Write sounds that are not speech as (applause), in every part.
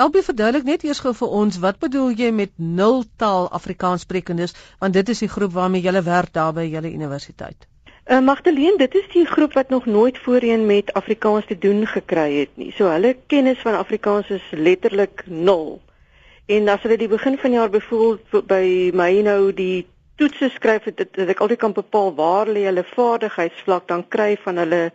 Albie verduidelik net eers gou vir ons wat bedoel jy met nul taal Afrikaanssprekendes want dit is die groep waarmee jy werk daar by julle universiteit. Uh, Magdalene, dit is die groep wat nog nooit voorheen met Afrikaans te doen gekry het nie. So hulle kennis van Afrikaans is letterlik nul. En as hulle die begin van jaar byvoorbeeld by my nou die toetse skryf het dit ek altyd kan bepaal waar lê hulle vaardigheidsvlak dan kry van hulle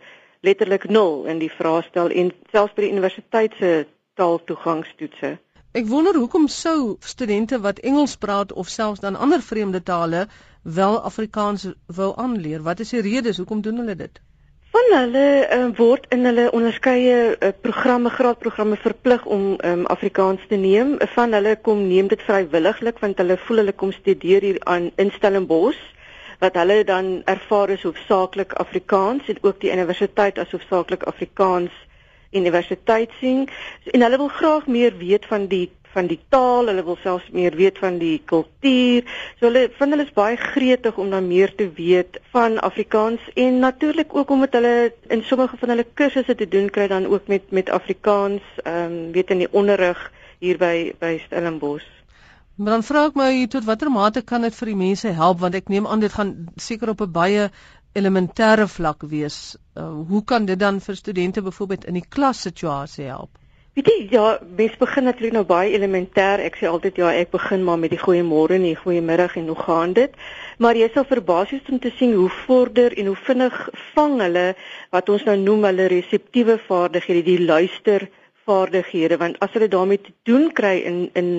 letterlik 0 in die vraestel en selfs by die universiteit se taaltoegangstoetse. Ek wonder hoekom sou studente wat Engels praat of selfs dan ander vreemde tale wel Afrikaans wou aanleer. Wat is die redes hoekom doen hulle dit? Van hulle uh, word in hulle onderskeie uh, programme, graadprogramme verplig om um, Afrikaans te neem. Van hulle kom neem dit vrywilliglik want hulle voel hulle kom studeer hier aan Stellenbosch wat hulle dan ervaar is hoofsaaklik Afrikaans en ook die universiteit as hoofsaaklik Afrikaans universiteit sien en hulle wil graag meer weet van die van die taal, hulle wil selfs meer weet van die kultuur. So hulle vind hulle is baie gretig om dan meer te weet van Afrikaans en natuurlik ook omdat hulle in sommige van hulle kursusse te doen kry dan ook met met Afrikaans, ehm um, weet in die onderrig hier by by Stellenbosch. Maar dan vra ek my tot watter mate kan dit vir die mense help want ek neem aan dit gaan seker op 'n baie elementêre vlak wees. Uh, hoe kan dit dan vir studente byvoorbeeld in die klas situasie help? Weet jy, ja, mens begin natuurlik nou baie elementêr. Ek sê altyd ja, ek begin maar met die goeiemôre en die goeiemiddag en hoe gaan dit? Maar jy sal verbaas wees om te sien hoe vorder en hoe vinnig vang hulle wat ons nou noem hulle reseptiewe vaardighede, die luister vaardighede want as hulle daarmee te doen kry in in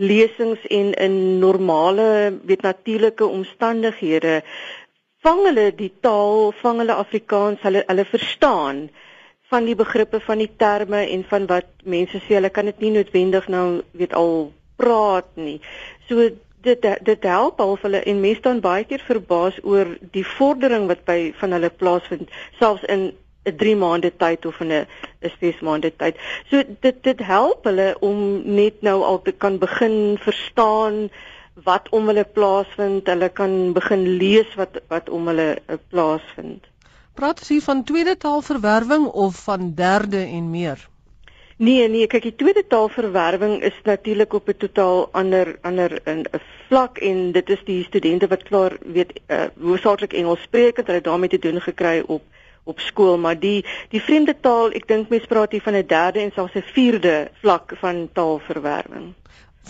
lesings en in normale weet natuurlike omstandighede vang hulle die taal, vang hulle Afrikaans, hulle hulle verstaan van die begrippe van die terme en van wat mense sê hulle kan dit nie noodwendig nou weet al praat nie. So dit dit help al hulle en mense dan baie keer verbaas oor die vordering wat by van hulle plaasvind selfs in 'n 3 maande tyd of in 'n 'n 6 maande tyd. So dit dit help hulle om net nou al te kan begin verstaan wat om hulle plaasvind. Hulle kan begin lees wat wat om hulle eh, plaasvind. Praat jy van tweede taalverwerwing of van derde en meer? Nee nee, kyk die tweede taalverwerwing is natuurlik op 'n totaal ander ander 'n vlak en dit is die studente wat klaar weet uh, hoofsaaklik Engels spreek en hulle daarmee te doen gekry op op skool, maar die die vreemde taal, ek dink mense praat hier van 'n derde en selfs 'n vierde vlak van taalverwerwing.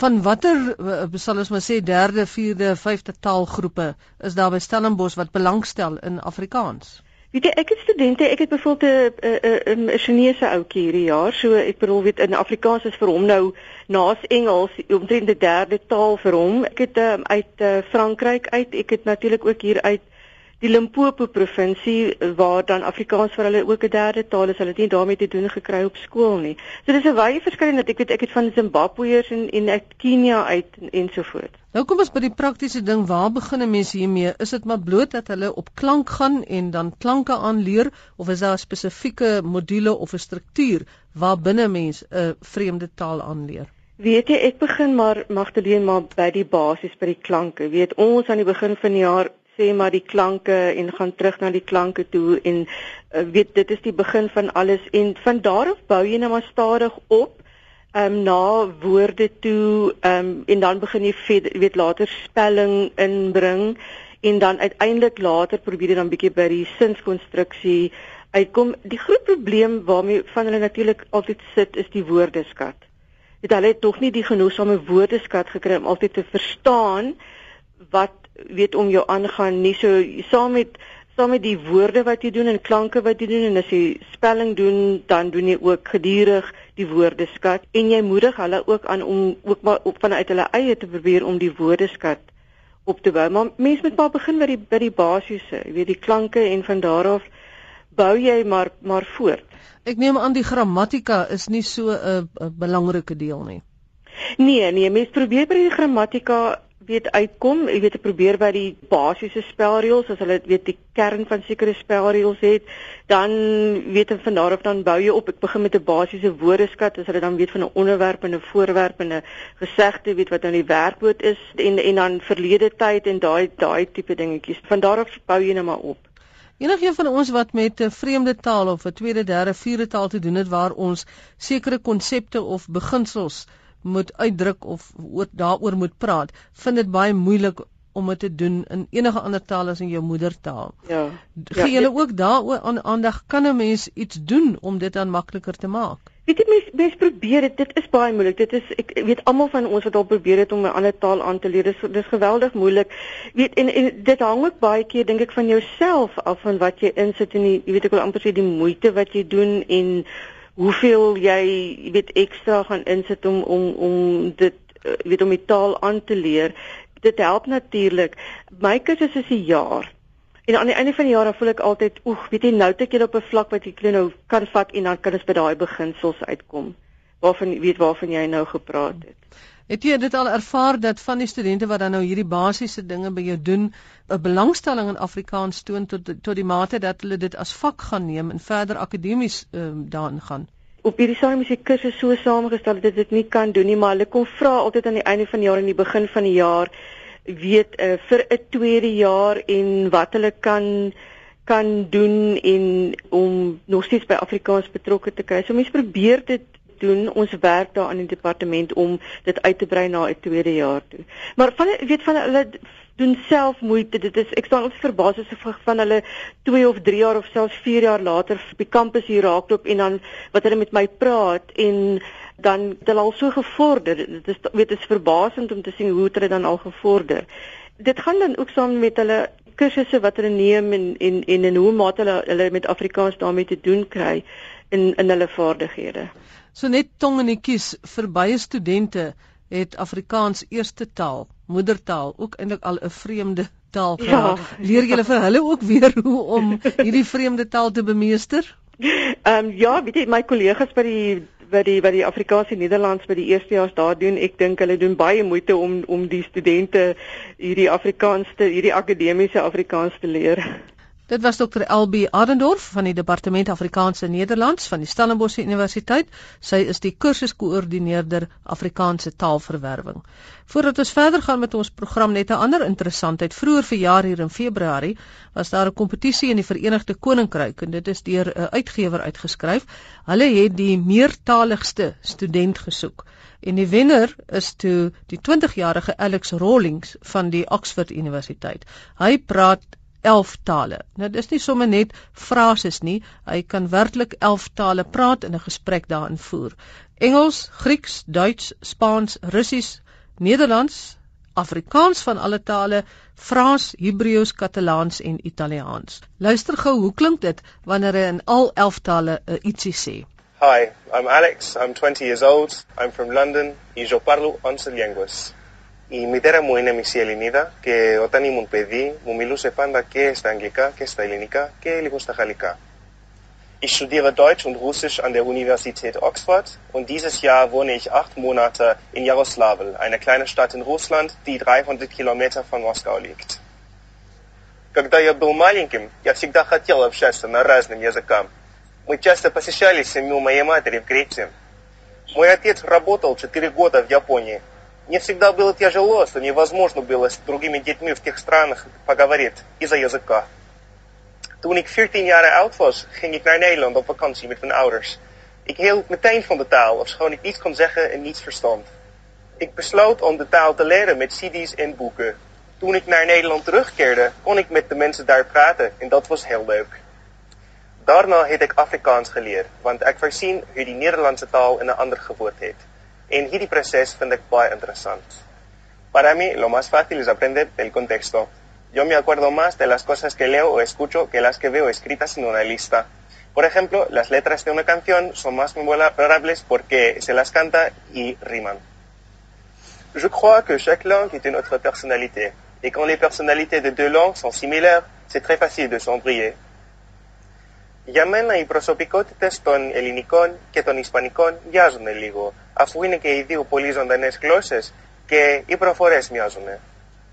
Van watter eh, sal ons maar sê derde, vierde, vyfde taalgroepe is daar by Stellenbosch wat belangstel in Afrikaans? Weet jy, ek het studente, ek het byvoorbeeld 'n 'n 'n Chinese ouetjie hierdie jaar, so ek bedoel weet in Afrikaans is vir hom nou naas Engels omtrent die derde taal vir hom. Ek het um, uit uh, Frankryk uit, ek het natuurlik ook hier uit die Limpopo provinsie waar dan Afrikaans vir hulle ook 'n derde taal is. Hulle het nie daarmee te doen gekry op skool nie. So dis 'n wye verskeidenheid. Ek weet ek het van Zimbabweërs en en uit Kenia uit en ensovoorts. Nou kom ons by die praktiese ding. Waar begin 'n mens hiermee? Is dit maar bloot dat hulle op klank gaan en dan klanke aanleer of is daar 'n spesifieke module of 'n struktuur waar binne mens 'n vreemde taal aanleer? Weet jy, ek begin maar Magdalene maar by die basies by die klanke. Weet ons aan die begin van die jaar sê maar die klanke en gaan terug na die klanke toe en uh, weet dit is die begin van alles en van daar af bou jy nou maar stadig op um, na woorde toe um, en dan begin jy weet later spelling inbring en dan uiteindelik later probeer jy dan bietjie by die sinskonstruksie uitkom. Die groot probleem waarmee van hulle natuurlik altyd sit is die woordeskat. Dit hulle het tog nie die genoegsame woordeskat gekry om altyd te verstaan wat weet om jou aangaan nie. So saam met saam met die woorde wat jy doen en klanke wat jy doen en as jy spelling doen dan doen jy ook gedurig die woordeskat. En jy moedig hulle ook aan om ook maar op vanuit hulle eie te probeer om die woordeskat op te bou. Maar mens moet maar begin by die by die basiese jy weet die klanke en van daar af bou jy maar maar voort. Ek neem aan die grammatika is nie so 'n belangrike deel nie. Nee, nee, mens probeer by die grammatika weet uitkom, jy weet te probeer by die basiese spelreëls as hulle weet die kern van sekere spelreëls het, dan weet en van daar af dan bou jy op. Ek begin met 'n basiese woordeskat as hulle dan weet van 'n onderwerp en 'n voorwerp en 'n gesegde weet wat nou die werkwoord is en en dan verlede tyd en daai daai tipe dingetjies. Van daar af bou jy net nou maar op. Enigeen van ons wat met 'n vreemde taal of 'n tweede, derde, vierde taal te doen het waar ons sekere konsepte of beginsels moet uitdruk of oor daaroor moet praat, vind dit baie moeilik om dit te doen in enige ander taal as in jou moedertaal. Ja. Gee ja, julle ook daaroor aan aandag kan 'n mens iets doen om dit dan makliker te maak? Weet jy mens mens probeer dit dit is baie moeilik. Dit is ek weet almal van ons wat al probeer het om 'n ander taal aan te leer. Dis dis geweldig moeilik. Weet en, en dit hang ook baie keer dink ek van jouself af van wat jy insit in die jy weet ek wil amper sê die moeite wat jy doen en hoeveel jy weet ekstra gaan insit om om om dit eh, weet om die taal aan te leer dit help natuurlik. My kursus is 'n jaar. En aan die einde van die jaar voel ek altyd, oeg, weet jy, nou het ek op 'n vlak wat ek nou kan vat en dan kan ons by daai beginsels uitkom. Waarvan weet waarvan jy nou gepraat het. Het jy dit al ervaar dat van die studente wat dan nou hierdie basiese dinge by jou doen, 'n belangstelling in Afrikaans toon tot tot die mate dat hulle dit as vak gaan neem en verder akademies um, daarin gaan? op hierdie stadium is die kursus so saamgestel dat dit nie kan doen nie, maar hulle kom vra altyd aan die einde van die jaar en die begin van die jaar weet uh, vir 'n tweede jaar en wat hulle kan kan doen en om nog steeds by Afrikaans betrokke te kry. So mense probeer dit doen. Ons werk daar aan die departement om dit uit te brei na 'n tweede jaar toe. Maar van weet van hulle doen self moeite. Dit is ek staan altyd verbaas as ek van hulle 2 of 3 jaar of selfs 4 jaar later op die kampus hier raakloop en dan wat hulle met my praat en dan het hulle al so gevorder. Dit is weet dit is verbasend om te sien hoe hulle dan al gevorder. Dit gaan dan ook saam met hulle kursusse wat hulle neem en en en in hoe mate hulle hulle met Afrikaans daarmee te doen kry in in hulle vaardighede. So net tong en kies vir baie studente het Afrikaans eerste taal, moedertaal ook eintlik al 'n vreemde taal geraak. Ja. Leer julle vir hulle ook weer hoe om hierdie vreemde taal te bemeester? Ehm um, ja, weet jy my kollegas by die by die by die Afrikaanse Nederlands by die eerstejaars daar doen, ek dink hulle doen baie moeite om om die studente hierdie Afrikaans te hierdie akademiese Afrikaans te leer. Dit was Dr. LB Adendorf van die Departement Afrikaanse Nederlands van die Stellenbosch Universiteit. Sy is die kursuskoördineerder Afrikaanse taalverwerwing. Voordat ons verder gaan met ons program net 'n ander interessantheid. Vroeger verjaar hier in Februarie was daar 'n kompetisie in die Verenigde Koninkryk en dit is deur 'n uitgewer uitgeskryf. Hulle het die meertaligste student gesoek. En die wenner is toe die 20-jarige Alex Rawlings van die Oxford Universiteit. Hy praat 11 tale. Nou dis nie sommer net frases nie. Hy kan werklik 11 tale praat in 'n gesprek daarin voer. Engels, Grieks, Duits, Spaans, Russies, Nederlands, Afrikaans van alle tale, Frans, Hebreeus, Katalaans en Italiaans. Luister gou, hoe klink dit wanneer hy in al 11 tale uh, ietsie sê? Hi, I'm Alex. I'm 20 years old. I'm from London. Y yo parlo 11 lenguas. Η μητέρα μου είναι μισή Ελληνίδα και όταν ήμουν παιδί μου μιλούσε πάντα και στα αγγλικά και στα ελληνικά και λίγο στα γαλλικά. Ich studiere Deutsch und Russisch an der Universität Oxford und dieses Jahr wohne ich acht Monate in Jaroslawl, eine kleine Stadt in Russland, die 300 Kilometer von Moskau liegt. Когда я был маленьким, я всегда хотел общаться на разным языкам. Мы часто посещали семью моей матери в Греции. Мой отец работал четыре года в Японии Мне всегда было тяжело, что невозможно было с другими детьми в тех странах поговорить из-за языка. Toen ik 14 jaar oud was, ging ik naar Nederland op vakantie met mijn ouders. Ik hield meteen van de taal, ofschoon ik niets kon zeggen en niets verstond. Ik besloot om de taal te leren met CD's en boeken. Toen ik naar Nederland terugkeerde, kon ik met de mensen daar praten en dat was heel leuk. Daarna heb ik Afrikaans geleerd, want ik voorzien hoe die Nederlandse taal in een ander gevoerd heeft. En ek baie interessant. Para mí, lo más fácil es aprender del contexto. Yo me acuerdo más de las cosas que leo o escucho que las que veo escritas en una lista. Por ejemplo, las letras de una canción son más memorables porque se las canta y riman. Je crois que chaque langue est une autre personnalité. Et quand les personnalités de deux langues sont similaires, c'est très facile de s'embrouiller. Για μένα οι προσωπικότητες των ελληνικών και των ισπανικών μοιάζουν λίγο, αφού είναι και οι δύο πολύ ζωντανές γλώσσες και οι προφορές μοιάζουν.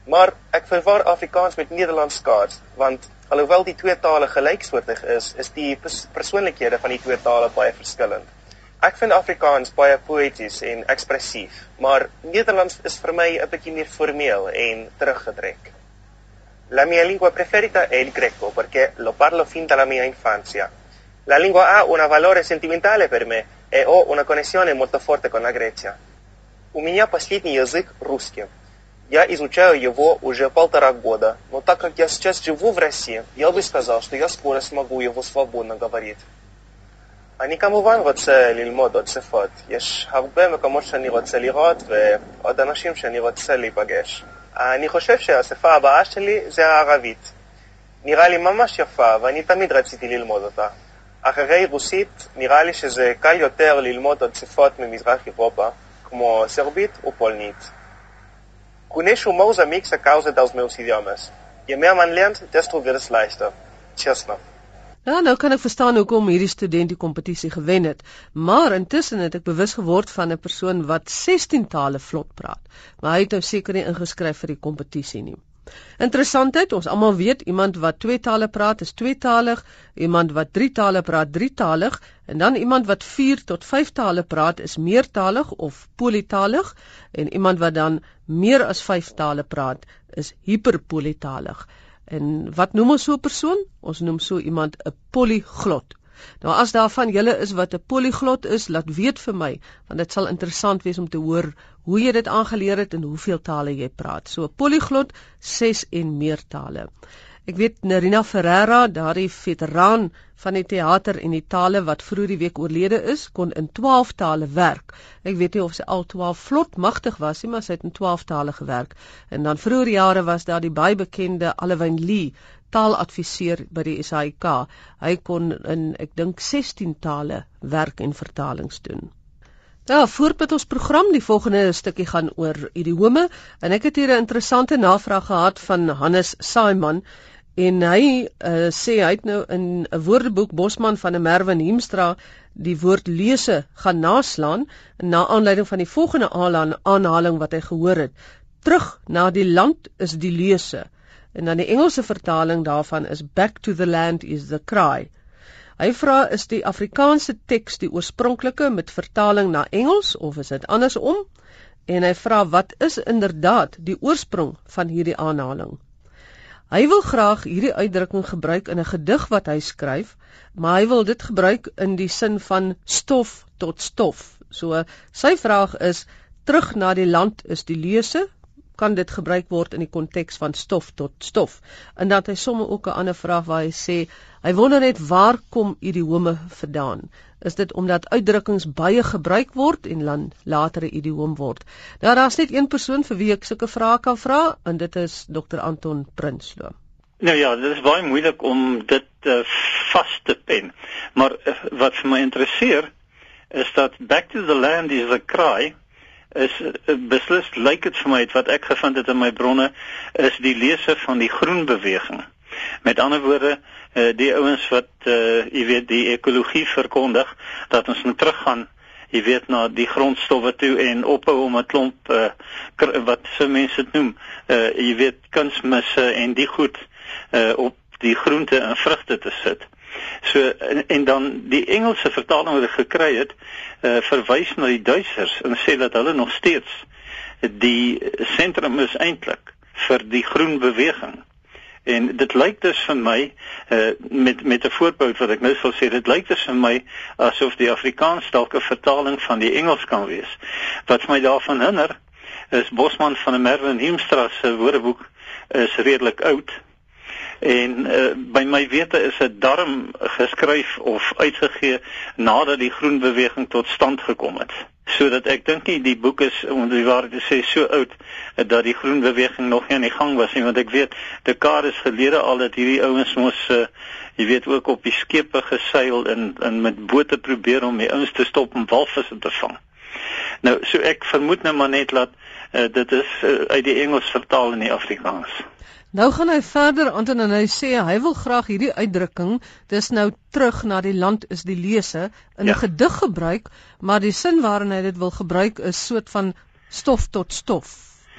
Maar ek verwar Afrikaans met Nederlands skaars, want alhoewel die twee tale gelyksoortig is, is die pers persoonlikhede van die twee tale baie verskillend. Ek vind Afrikaans baie poëties en ekspressief, maar Nederlands is vir my 'n bietjie meer formeel en teruggedruk. La mia lingua preferita è il greco perché lo parlo fin dalla mia infanzia. La lingua ha un valore sentimentale per me e ho una connessione molto forte con la Grecia. У меня последний язык русский. Я изучаю его уже полтора года, но так как я сейчас живу в России, я бы сказал, что я скоро смогу его свободно говорить. אני כמובן רוצה ללמוד עוד שפות. יש הרבה מקומות שאני רוצה לראות ועוד אנשים שאני רוצה להיפגש. אני חושב שהשפה הבאה שלי זה הערבית. נראה לי ממש יפה ואני תמיד רציתי ללמוד אותה. אחרי רוסית נראה לי שזה קל יותר ללמוד עוד שפות ממזרח אירופה, כמו סרבית ופולנית. Conheço meus amigos a causa dos meus idiomas. Wird es leichter. Tjusna. Ja, nou kan ek verstaan hoekom hierdie student die kompetisie gewen het, maar intussen het ek bewus geword van 'n persoon wat 16 tale vlot praat, maar hy het nou seker nie ingeskryf vir die kompetisie nie. Interessantheid, ons almal weet iemand wat twee tale praat is tweetalig, iemand wat drie tale praat drietalig en dan iemand wat vier tot vyf tale praat is meertalig of polytalig en iemand wat dan meer as vyf tale praat is hiperpolytalig. En wat noem ons so 'n persoon? Ons noem so iemand 'n polyglot. Nou as daar van julle is wat 'n polyglot is, laat weet vir my, want dit sal interessant wees om te hoor hoe jy dit aangeleer het en hoeveel tale jy praat. So 'n polyglot 6 en meer tale. Ek weet Nerina Ferreira, daardie veteraan van die teater en die tale wat vroeër die week oorlede is, kon in 12 tale werk. Ek weet nie of sy al 12 vlot magtig was nie, maar sy het in 12 tale gewerk. En dan vroeër jare was daar die baie bekende Alwyn Lee taaladviseur by die SAIK. Hy kon in ek dink 16 tale werk en vertalings doen. Ja, voorbeeld ons program die volgende stukkie gaan oor idiome en ek het hier 'n interessante navraag gehad van Hannes Saiman en hy uh, sê hy het nou in 'n woordeboek Bosman van der Merwe en Hemstra die woord lese gaan naslaan na aanleiding van die volgende aanhaling wat hy gehoor het. Terug na die land is die lese. En dan die Engelse vertaling daarvan is back to the land is the cry. Hy vra is die Afrikaanse teks die oorspronklike met vertaling na Engels of is dit andersom? En hy vra wat is inderdaad die oorsprong van hierdie aanhaling? Hy wil graag hierdie uitdrukking gebruik in 'n gedig wat hy skryf, maar hy wil dit gebruik in die sin van stof tot stof. So sy vraag is terug na die land is die lese kan dit gebruik word in die konteks van stof tot stof. En dan het hy somme ook 'n ander vraag waar hy sê hy wonder net waar kom idiome vandaan? Is dit omdat uitdrukkings baie gebruik word en dan later 'n idioom word? Nou daar's net een persoon vir wie ek sulke vrae kan vra en dit is Dr Anton Prinsloo. Nou ja, dit is baie moeilik om dit uh, vas te pen. Maar uh, wat vir my interesseer is dat back to the land is a cry is uh, beslis lyk dit vir my wat ek gevind het in my bronne is die lese van die groen beweging. Met ander woorde, uh, die ouens wat uh, jy weet die ekologie verkondig dat ons moet teruggaan jy weet na die grondstowwe toe en ophou om 'n klomp uh, wat se mense dit noem, uh, jy weet kunsmisse en die goed uh, op die groente en vrugte te sit. So en, en dan die Engelse vertaling wat ek gekry het, uh, verwys na die Duitsers en sê dat hulle nog steeds die sentrum is eintlik vir die groen beweging. En dit lyk dus vir my uh, met met 'n voorbeeld wat ek nou sal sê, dit lyk dus vir my asof die Afrikaans dalk 'n vertaling van die Engels kan wees. Wat my daarvan hinder is Bosman van der Merwe en Hemstra se woordeboek is redelik oud en uh, by my wete is dit darm geskryf of uitgegee nadat die groen beweging tot stand gekom het. Sodat ek dink nie die boek is om die waarheid te sê so oud uh, dat die groen beweging nog nie aan die gang was nie. Want ek weet dekades gelede al dat hierdie ouens mos uh, jy weet ook op die skepe geseil en en met bote probeer om die ouens te stop om walvisse te vang. Nou so ek vermoed nou maar net dat uh, dit is uh, uit die Engels vertaal in die Afrikaans Nou gaan hy verder aan en hy sê hy wil graag hierdie uitdrukking, dis nou terug na die land is die lese in 'n ja. gedig gebruik, maar die sin waarin hy dit wil gebruik is soort van stof tot stof.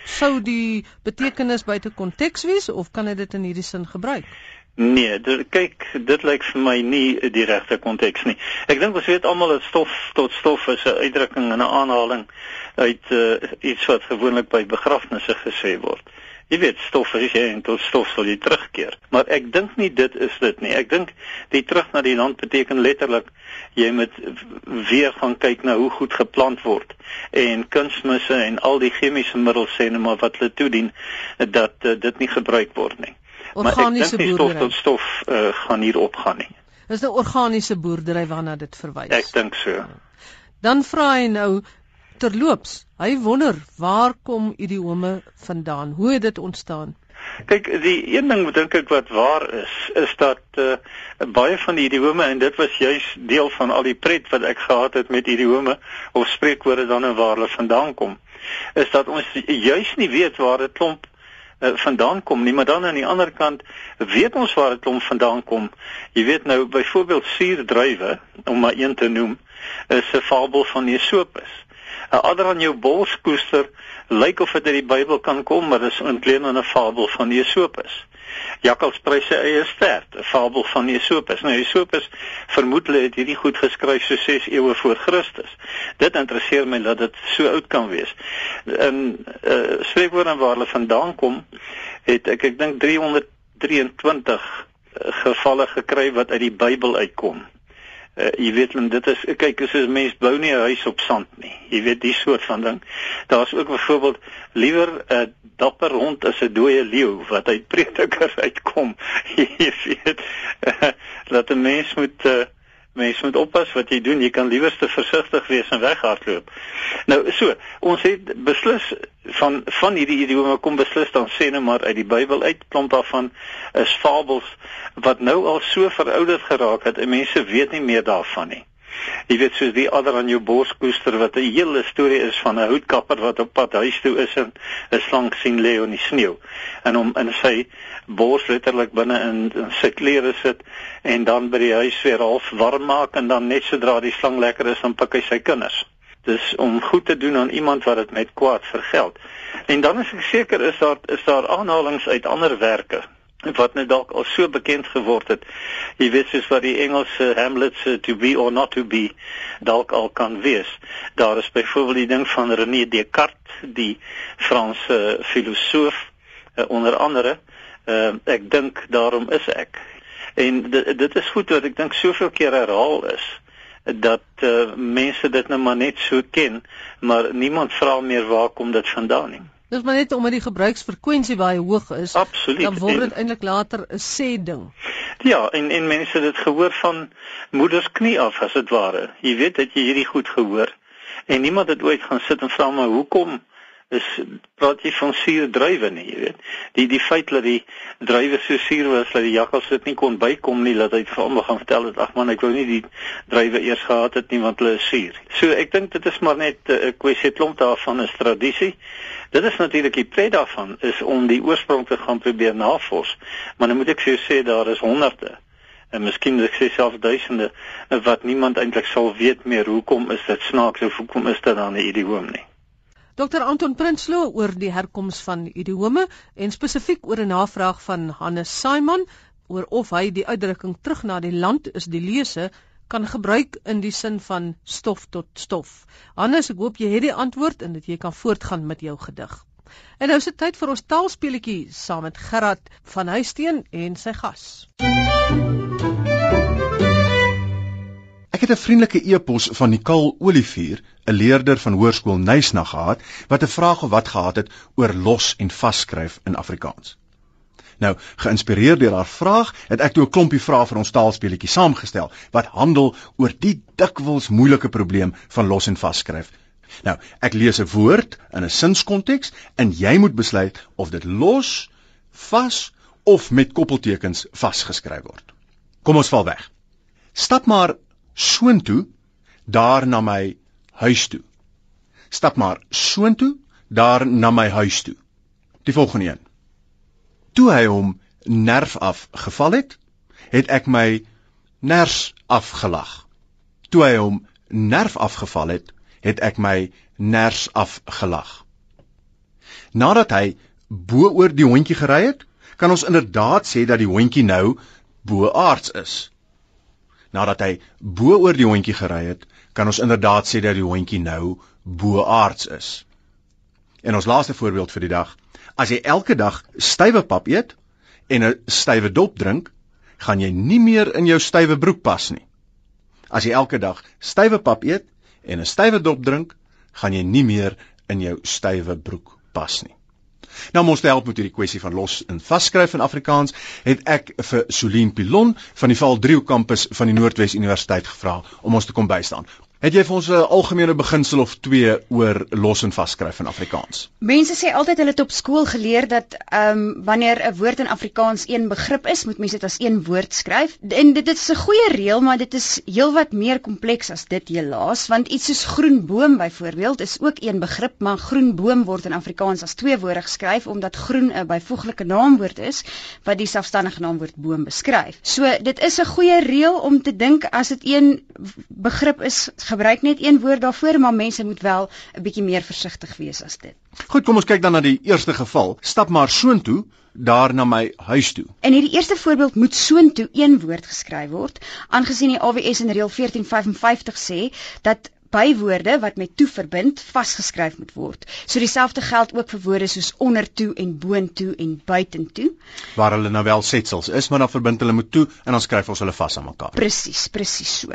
Sou die betekenis buite konteks wees of kan hy dit in hierdie sin gebruik? Nee, dit kyk, dit lyk vir my nie die regte konteks nie. Ek dink ons weet almal dat stof tot stof is 'n uitdrukking en 'n aanhaling uit uh, iets wat gewoonlik by begrafnisse gesê word Jy weet stof as jy en tot stof sal jy terugkeer. Maar ek dink nie dit is dit nie. Ek dink die terug na die land beteken letterlik jy moet weer gaan kyk na hoe goed geplant word en kunsmisse en al die chemiese middels sê net maar wat hulle toedien dat uh, dit nie gebruik word nie. Organiese boerdery. Stof tot stof uh, gaan hier opgaan nie. Dis 'n nou organiese boerdery waarna dit verwys. Ek dink so. Dan vra hy nou terloops, hy wonder waar kom idiome vandaan? Hoe het dit ontstaan? Kyk, die een ding wat dink ek wat waar is, is dat uh, baie van die idiome en dit was juis deel van al die pret wat ek gehad het met idiome of spreekwoorde dan en waar hulle vandaan kom, is dat ons juis nie weet waar dit klomp uh, vandaan kom nie, maar dan aan die ander kant weet ons waar dit klomp vandaan kom. Jy weet nou byvoorbeeld suurdruiwe om maar een te noem, is 'n fabel van Esopus. 'n Ander aan jou borskoester lyk of dit uit die Bybel kan kom, maar dis ontleen aan 'n fabel van Esopus. Jakkals prys sy eie stert, 'n fabel van Esopus. Nou Esopus vermoedelik het hierdie goed geskryf so 6 eeue voor Christus. Dit interesseer my dat dit so oud kan wees. In uh, spreekwoorde waar hulle vandaan kom, het ek ek dink 323 uh, gevalle gekry wat uit die Bybel uitkom uh, jy weet men dit is kyk as 'n mens bou nie 'n huis op sand nie. Jy weet die soort van ding. Daar's ook byvoorbeeld liewer 'n uh, dapper hond as 'n dooie leeu wat uit prediker (laughs) uitkom. (laughs) Jy weet uh, dat 'n mens moet uh, mens moet oppas wat jy doen jy kan liewer te versigtig wees en weghardloop nou so ons het beslis van van hierdie idiome kom beslis dan sê net maar uit die Bybel uit klomp daarvan is fabels wat nou al so verouderd geraak het en mense weet nie meer daarvan nie. Jy weet soos die ander aan jou borskoester wat 'n hele storie is van 'n houtkapper wat op pad huis toe is en 'n slang sien lê in die sneeu en hom in sy bors letterlik binne in, in sy klere sit en dan by die huis weer half warm maak en dan net sodra die slang lekker is dan pik hy sy kinders. Dis om goed te doen aan iemand wat dit met kwaad vergeld. En dan is ek seker is daar is daar aanhalinge uit ander werke wat net dalk al so bekend geword het. Jy weet soos wat die Engelse Hamlet se to be or not to be dalk al kan wees. Daar is byvoorbeeld die ding van René Descartes, die Franse filosoof uh, onder andere. Uh, ek dink daarom is ek. En dit, dit is goed wat ek dink soveel keer herhaal is dat uh, mense dit nou maar net so ken, maar niemand vra meer waar kom dit vandaan nie. Dis maar net omdat die gebruiksfrekwensie baie hoog is. Absoluut. Dan word dit eintlik later 'n sê ding. Ja, en en mense het dit gehoor van moeders knie af as dit ware. Jy weet dat jy hierdie goed gehoor en niemand het ooit gaan sit en vra maar hoekom is praat jy van suur druiwe nie, jy weet. Die die feit dat die druiwe so suur was dat die jakkals dit nie kon bykom nie, laat hy vir almal gaan vertel dat ag man, ek wou nie die druiwe eers gehad het nie want hulle is suur. So ek dink dit is maar net 'n uh, kwessie klomp daarvan is tradisie. Dit is natuurlik die pret daarvan is om die oorsprong te gaan probeer navors. Maar dan moet ek vir jou sê daar is honderde en miskien ek sê self duisende wat niemand eintlik sal weet meer hoekom is dit snaaks of hoekom is dit dan 'n idioom nie. Dr Anton Prinsloo oor die herkoms van idiome en spesifiek oor 'n navraag van Hannes Saiman oor of hy die uitdrukking terug na die land is die lese kan gebruik in die sin van stof tot stof. Hannes, ek hoop jy het die antwoord en dat jy kan voortgaan met jou gedig. En nou is dit tyd vir ons taalspeletjie saam met Gerard van Huisteen en sy gas. Ek het 'n vriendelike e-pos van Nicole Olivier, 'n leerder van Hoërskool Nysna gehad, wat 'n vraag of wat gehad het oor los en vasskryf in Afrikaans. Nou, geïnspireer deur haar vraag, het ek toe 'n klompie vrae vir ons taalspeletjie saamgestel wat handel oor die dikwels moeilike probleem van los en vasskryf. Nou, ek lees 'n woord in 'n sinskonteks en jy moet besluit of dit los, vas of met koppeltekens vasgeskryf word. Kom ons val weg. Stap maar soontoe daar na my huis toe. Stap maar soontoe daar na my huis toe. Die volgende een. Toe hy hom nerf af geval het, het ek my ners afgelag. Toe hy hom nerf afgeval het, het ek my ners afgelag. Nadat hy bo oor die hondjie gery het, kan ons inderdaad sê dat die hondjie nou boaards is nadat hy bo oor die hondjie gery het, kan ons inderdaad sê dat die hondjie nou boaards is. En ons laaste voorbeeld vir die dag. As jy elke dag stywe pap eet en 'n stywe dop drink, gaan jy nie meer in jou stywe broek pas nie. As jy elke dag stywe pap eet en 'n stywe dop drink, gaan jy nie meer in jou stywe broek pas nie. Nou om ons te help met hierdie kwessie van los en vasskryf in Afrikaans, het ek vir Solien Pilon van die Val Driehoek kampus van die Noordwes Universiteit gevra om ons te kom bystaan. Het jy vir ons 'n algemene beginsel of twee oor los en vaskryf in Afrikaans? Mense sê altyd hulle het op skool geleer dat ehm um, wanneer 'n woord in Afrikaans een begrip is, moet mense dit as een woord skryf. En dit is 'n goeie reël, maar dit is heelwat meer kompleks as dit helaas, want iets soos groen boom byvoorbeeld is ook een begrip, maar groen boom word in Afrikaans as twee woorde geskryf omdat groen 'n byvoeglike naamwoord is wat die selfstandige naamwoord boom beskryf. So dit is 'n goeie reël om te dink as dit een begrip is gebruik net een woord daarvoor, maar mense moet wel 'n bietjie meer versigtig wees as dit. Goed, kom ons kyk dan na die eerste geval. Stap maar soontoe daar na my huis toe. In hierdie eerste voorbeeld moet soontoe een woord geskryf word, aangesien die AWS in reël 1455 sê dat bywoorde wat met toe verbind vasgeskryf moet word. So dieselfde geld ook vir woorde soos ondertoe en boontoe en buitentoe. Waar hulle nou wel setsels is, maar dan verbind hulle met toe en dan skryf ons hulle vas aan mekaar. Presies, presies so.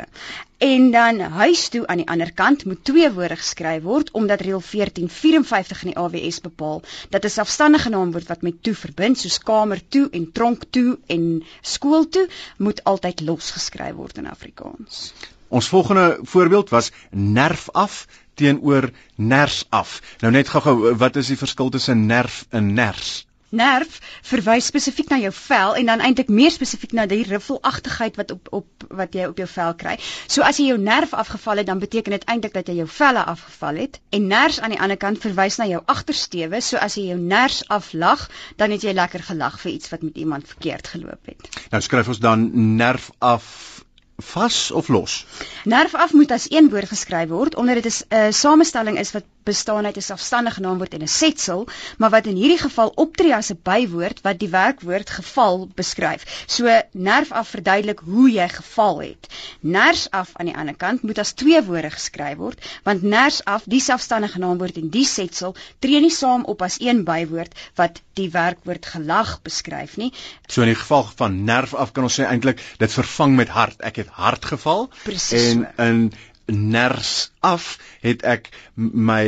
En dan huis toe aan die ander kant moet twee woorde geskryf word omdat reël 1454 in die AWS bepaal dat 'n selfstandige naamwoord wat met toe verbind soos kamer toe en tronk toe en skool toe moet altyd los geskryf word in Afrikaans. Ons volgende voorbeeld was nerf af teenoor ners af. Nou net gou-gou, wat is die verskil tussen nerf en ners? Nerf verwys spesifiek na jou vel en dan eintlik meer spesifiek na die riffelagtigheid wat op op wat jy op jou vel kry. So as jy jou nerf afgeval het, dan beteken dit eintlik dat jy jou velle afgeval het. En ners aan die ander kant verwys na jou agtersteewe. So as jy jou ners aflag, dan het jy lekker gelag vir iets wat met iemand verkeerd geloop het. Nou skryf ons dan nerf af vas of los? Nerf af moet as een woord geskryf word omdat dit 'n uh, samestelling is wat bestaan uit 'n selfstandige naamwoord en 'n setsel, maar wat in hierdie geval optree as 'n bywoord wat die werkwoord geval beskryf. So nerf af verduidelik hoe jy geval het. Ners af aan die ander kant moet as twee woorde geskryf word, want ners af, die selfstandige naamwoord en die setsel tree nie saam op as een bywoord wat die werkwoord gelag beskryf nie. So in die geval van nerf af kan ons sê eintlik dit vervang met hart. Ek het hard geval Precies en in ners af het ek my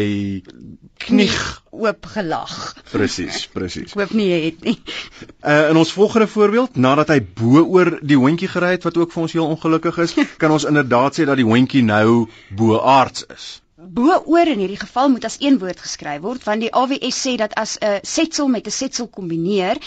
knie oop gelag. Presies, presies. (laughs) Hoop nie jy het nie. Uh in ons volgende voorbeeld, nadat hy bo oor die hondjie gery het wat ook vir ons heel ongelukkig is, (laughs) kan ons inderdaad sê dat die hondjie nou bo aards is. Bo oor in hierdie geval moet as een woord geskryf word want die AWS sê dat as 'n setsel met 'n setsel kombineer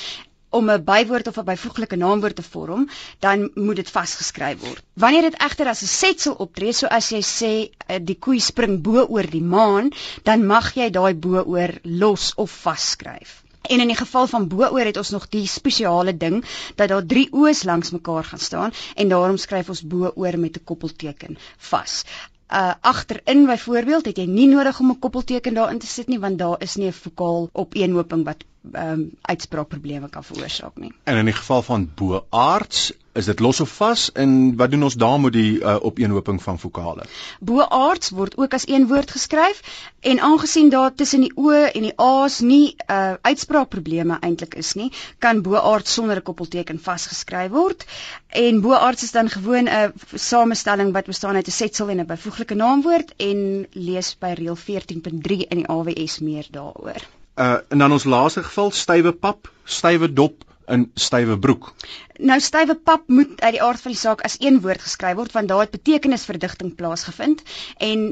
om 'n bywoord of 'n byvoeglike naamwoord te vorm, dan moet dit vasgeskryf word. Wanneer dit egter as 'n setsel optree, so as jy sê eh, die koei spring bo oor die maan, dan mag jy daai bo oor los of vasskryf. En in die geval van bo-oor het ons nog die spesiale ding dat daar drie o's langs mekaar gaan staan en daarom skryf ons bo-oor met 'n koppelteken vas. Uh agterin byvoorbeeld het jy nie nodig om 'n koppelteken daarin te sit nie want daar is nie 'n vokaal opeenhoping wat ehm um, uitspraakprobleme kan veroorsaak nie. En in die geval van boaards, is dit los of vas en wat doen ons daar met die uh, opeenhoping van vokale? Boaards word ook as een woord geskryf en aangesien daar tussen die o en die a's nie uh, uitspraakprobleme eintlik is nie, kan boaards sonder 'n koppelteken vasgeskryf word. En boaards is dan gewoon 'n samestelling wat bestaan uit 'n setsel en 'n byvoeglike naamwoord en lees by reël 14.3 in die AWS meer daaroor. Uh en dan ons laaste geval stywe pap, stywe dop in stywe broek. Nou stywe pap moet uit die aard van die saak as een woord geskryf word want daar het betekenisverdigting plaasgevind en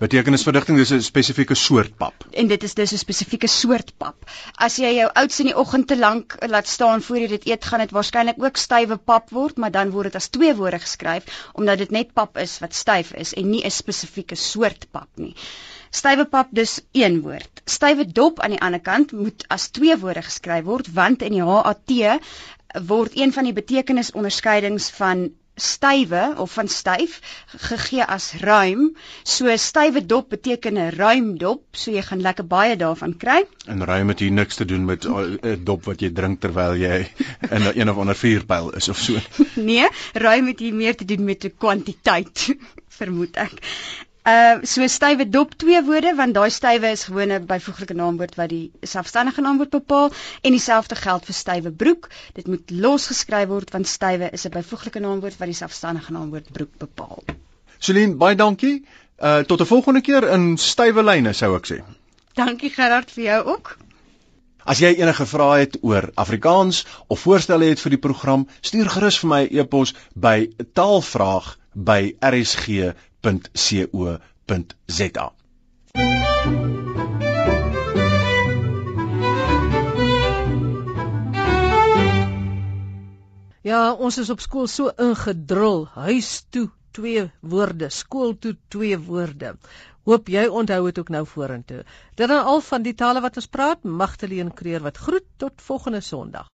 betekenisverdigting dis 'n spesifieke soort pap. En dit is dus 'n spesifieke soort pap. As jy jou oudste in die oggend te lank laat staan voor jy dit eet, gaan dit waarskynlik ook stywe pap word, maar dan word dit as twee woorde geskryf omdat dit net pap is wat styf is en nie 'n spesifieke soort pap nie. Stywe pap dus een woord. Stywe dop aan die ander kant moet as twee woorde geskryf word want in die HAT word een van die betekenisonderskeidings van stywe of van styf gegee as ruim. So stywe dop beteken 'n ruim dop, so jy gaan lekker baie daarvan kry. En ruim het hier niks te doen met 'n dop wat jy drink terwyl jy in 'n een of ander vuurpyl is of so. (laughs) Nee, ruim het hier meer te doen met 'n kwantiteit, (laughs) vermoed ek. Uh so stywe dop twee woorde want daai stywe is gewone byvoeglike naamwoord wat die selfstandige naamwoord bepaal en dieselfde geld vir stywe broek. Dit moet los geskryf word want stywe is 'n byvoeglike naamwoord wat die selfstandige naamwoord broek bepaal. Celine, baie dankie. Uh tot 'n volgende keer in stywe lyne sou ek sê. Dankie Gerard vir jou ook. As jy enige vrae het oor Afrikaans of voorstelle het vir die program, stuur gerus vir my 'n e-pos by taalvraag@rsg.co.za. Ja, ons is op skool so ingedrul, huis toe twee woorde, skool toe twee woorde. Hoop jy onthou dit ook nou vorentoe. Dit is al van die tale wat ons praat, Magdalene Kreer wat groet tot volgende Sondag.